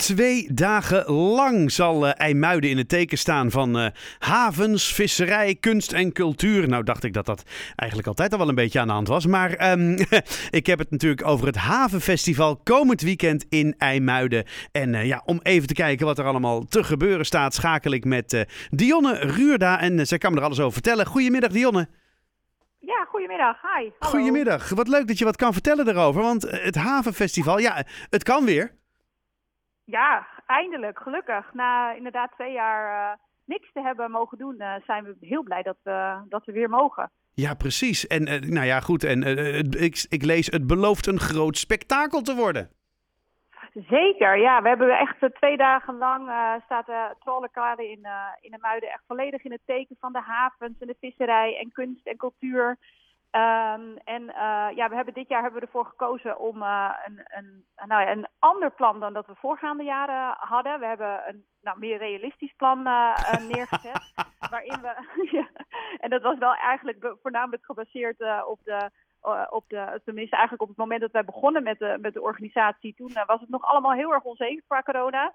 Twee dagen lang zal uh, IJmuiden in het teken staan van uh, havens, visserij, kunst en cultuur. Nou dacht ik dat dat eigenlijk altijd al wel een beetje aan de hand was. Maar um, ik heb het natuurlijk over het Havenfestival komend weekend in IJmuiden. En uh, ja, om even te kijken wat er allemaal te gebeuren staat, schakel ik met Dionne Ruurda. En zij kan me er alles over vertellen. Goedemiddag Dionne. Ja, goedemiddag. Hi. Hallo. Goedemiddag. Wat leuk dat je wat kan vertellen erover. Want het Havenfestival, ja, het kan weer. Ja, eindelijk, gelukkig. Na inderdaad twee jaar uh, niks te hebben mogen doen, uh, zijn we heel blij dat we, dat we weer mogen. Ja, precies. En uh, nou ja, goed. En ik, ik lees, het belooft een groot spektakel te worden. Zeker, ja. We hebben echt twee dagen lang uh, staat de Trollenkade in, uh, in de Muiden echt volledig in het teken van de havens en de visserij en kunst en cultuur. Um, en uh, ja, we hebben dit jaar hebben we ervoor gekozen om uh, een, een, nou ja, een ander plan dan dat we voorgaande jaren hadden. We hebben een nou, meer realistisch plan uh, neergezet. waarin we. ja, en dat was wel eigenlijk voornamelijk gebaseerd op de. op de, tenminste, eigenlijk op het moment dat wij begonnen met de, met de organisatie, toen was het nog allemaal heel erg onzeker qua corona.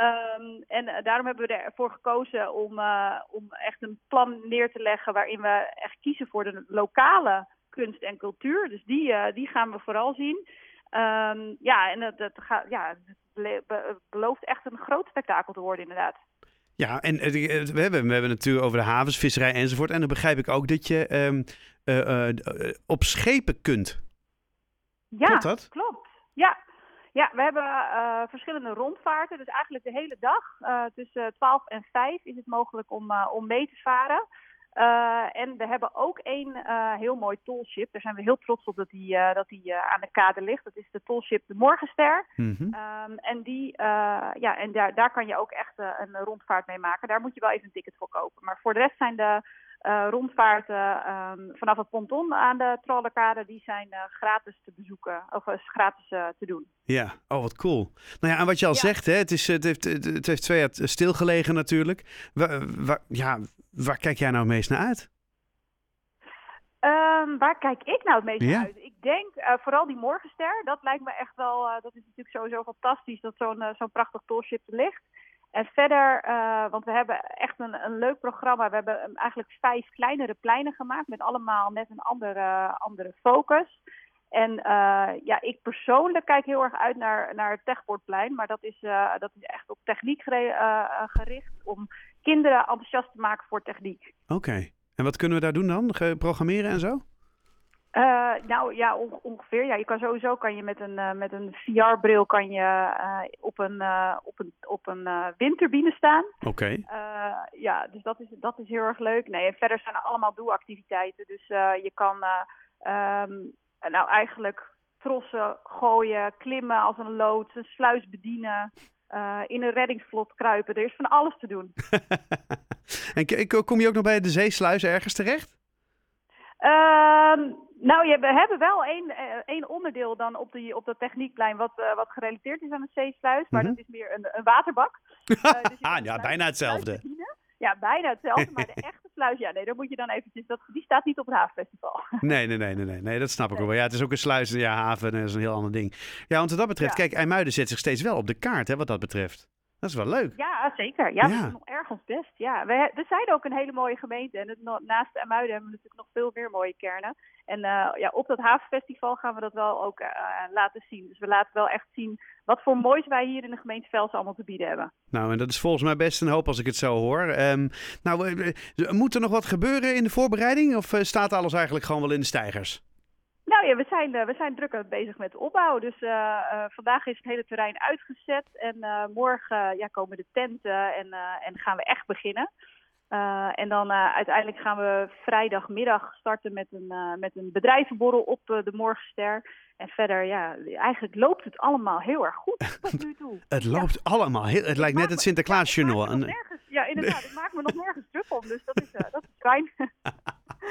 Um, en daarom hebben we ervoor gekozen om, uh, om echt een plan neer te leggen waarin we echt kiezen voor de lokale kunst en cultuur. Dus die, uh, die gaan we vooral zien. Um, ja, en dat, dat, gaat, ja, het belooft echt een groot spektakel te worden inderdaad. Ja, en we hebben, we hebben natuurlijk over de havens, visserij enzovoort. En dan begrijp ik ook dat je um, op schepen kunt. Ja, klopt dat? Klopt. Ja, ja, we hebben uh, verschillende rondvaarten. Dus eigenlijk de hele dag uh, tussen 12 en 5 is het mogelijk om, uh, om mee te varen. en we hebben ook één heel mooi tolship. Daar zijn we heel trots op dat die, dat die aan de kade ligt. Dat is de tolship de Morgenster. Mm -hmm. um, en die, ja, en daar, daar kan je ook echt een rondvaart mee maken. Daar moet je wel even een ticket voor kopen. Maar voor de rest zijn de uh, rondvaarten um, vanaf het ponton aan de Trollenkade, die zijn uh, gratis te bezoeken, of uh, gratis te doen. Ja, oh wat cool. Nou ja, en wat je al ja. zegt, hè, het, is, het, heeft, het heeft twee jaar stilgelegen natuurlijk. Waar, waar, ja, waar kijk jij nou het meest naar uit? Um, waar kijk ik nou het meest ja. naar uit? Ik denk vooral die Morgenster, dat lijkt me echt wel, dat is natuurlijk sowieso fantastisch dat zo'n zo'n prachtig tolship er ligt. En verder, uh, want we hebben echt een, een leuk programma. We hebben eigenlijk vijf kleinere pleinen gemaakt met allemaal net een andere, andere focus. En uh, ja, ik persoonlijk kijk heel erg uit naar, naar het Techbordplein. Maar dat is, dat is echt op techniek gericht om kinderen enthousiast te maken voor techniek. Oké. En wat kunnen we daar doen dan? Programmeren en zo? Uh, nou ja, on ongeveer. Ja, je kan sowieso kan je met een, uh, met een VR-bril kan je uh, op een, op een, op een windturbine staan. Oké. Okay. ja, dus dat is, dat is heel erg leuk. Nee, en verder zijn er allemaal doe-activiteiten. Dus je kan um, nou eigenlijk trossen, gooien, klimmen als een loods, een sluis bedienen. in een reddingsvlot kruipen. Er is van alles te doen. en kom je ook nog bij de zeesluis ergens terecht? Uh, nou, je, we hebben wel één, één onderdeel dan op, die, op dat techniekplein wat, uh, wat gerelateerd is aan de zeesluis. Maar mm -hmm. dat is meer een, een waterbak. Uh, dus ja, bijna hetzelfde. Ja, bijna hetzelfde. Maar de echte sluis, ja, nee, daar moet je dan eventjes... Dat, die staat niet op het havenfestival. Nee, nee, nee, nee, nee, nee dat snap ik nee. wel. Ja, het is ook een sluis, ja, haven, dat is een heel ander ding. Ja, want wat dat betreft, ja. kijk, IJmuiden zet zich steeds wel op de kaart, hè, wat dat betreft. Dat is wel leuk. Ja, zeker. Ja, ja. we doen nog erg ons best. Ja, we, we zijn ook een hele mooie gemeente. En het, naast Amuiden hebben we natuurlijk nog veel meer mooie kernen. En uh, ja, op dat havenfestival gaan we dat wel ook uh, laten zien. Dus we laten wel echt zien wat voor moois wij hier in de gemeente Velsen allemaal te bieden hebben. Nou, en dat is volgens mij best een hoop als ik het zo hoor. Um, nou, moet er nog wat gebeuren in de voorbereiding? Of staat alles eigenlijk gewoon wel in de stijgers? Nou ja, we zijn, uh, we zijn druk bezig met de opbouw. Dus uh, uh, vandaag is het hele terrein uitgezet. En morgen ja, komen de tenten en, en gaan we echt beginnen. en dan uiteindelijk gaan we vrijdagmiddag starten met een, met een bedrijvenborrel op de Morgenster. En verder, ja, eigenlijk loopt het allemaal heel erg goed tot nu toe. het loopt ja. allemaal heel... Het lijkt net het Sinterklaasjournaal. Ja, ja, inderdaad. Ik maak me nog nergens druk om. Dus dat is, dat is fijn.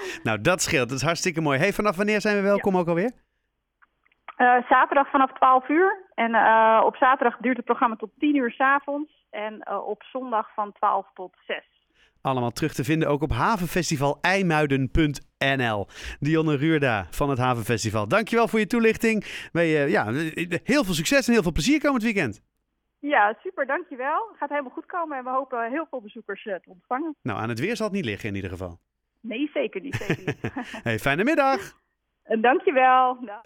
Nou, dat scheelt. Dat is hartstikke mooi. Hey, vanaf wanneer zijn we welkom ook alweer? Eh, zaterdag vanaf 12 uur. En eh, op zaterdag duurt het programma tot 10 uur s avonds. En eh, op zondag van 12 tot 6. Allemaal terug te vinden ook op havenfestivalijmuiden.nl. Dionne Ruurda van het Havenfestival. Dankjewel voor je toelichting. Wij, ja, heel veel succes en heel veel plezier komend weekend. Ja, super, dankjewel. Gaat helemaal goed komen en we hopen heel veel bezoekers te ontvangen. Nou, aan het weer zal het niet liggen in ieder geval. Nee, zeker niet. Zeker niet. hey, fijne middag. Dankjewel. wel.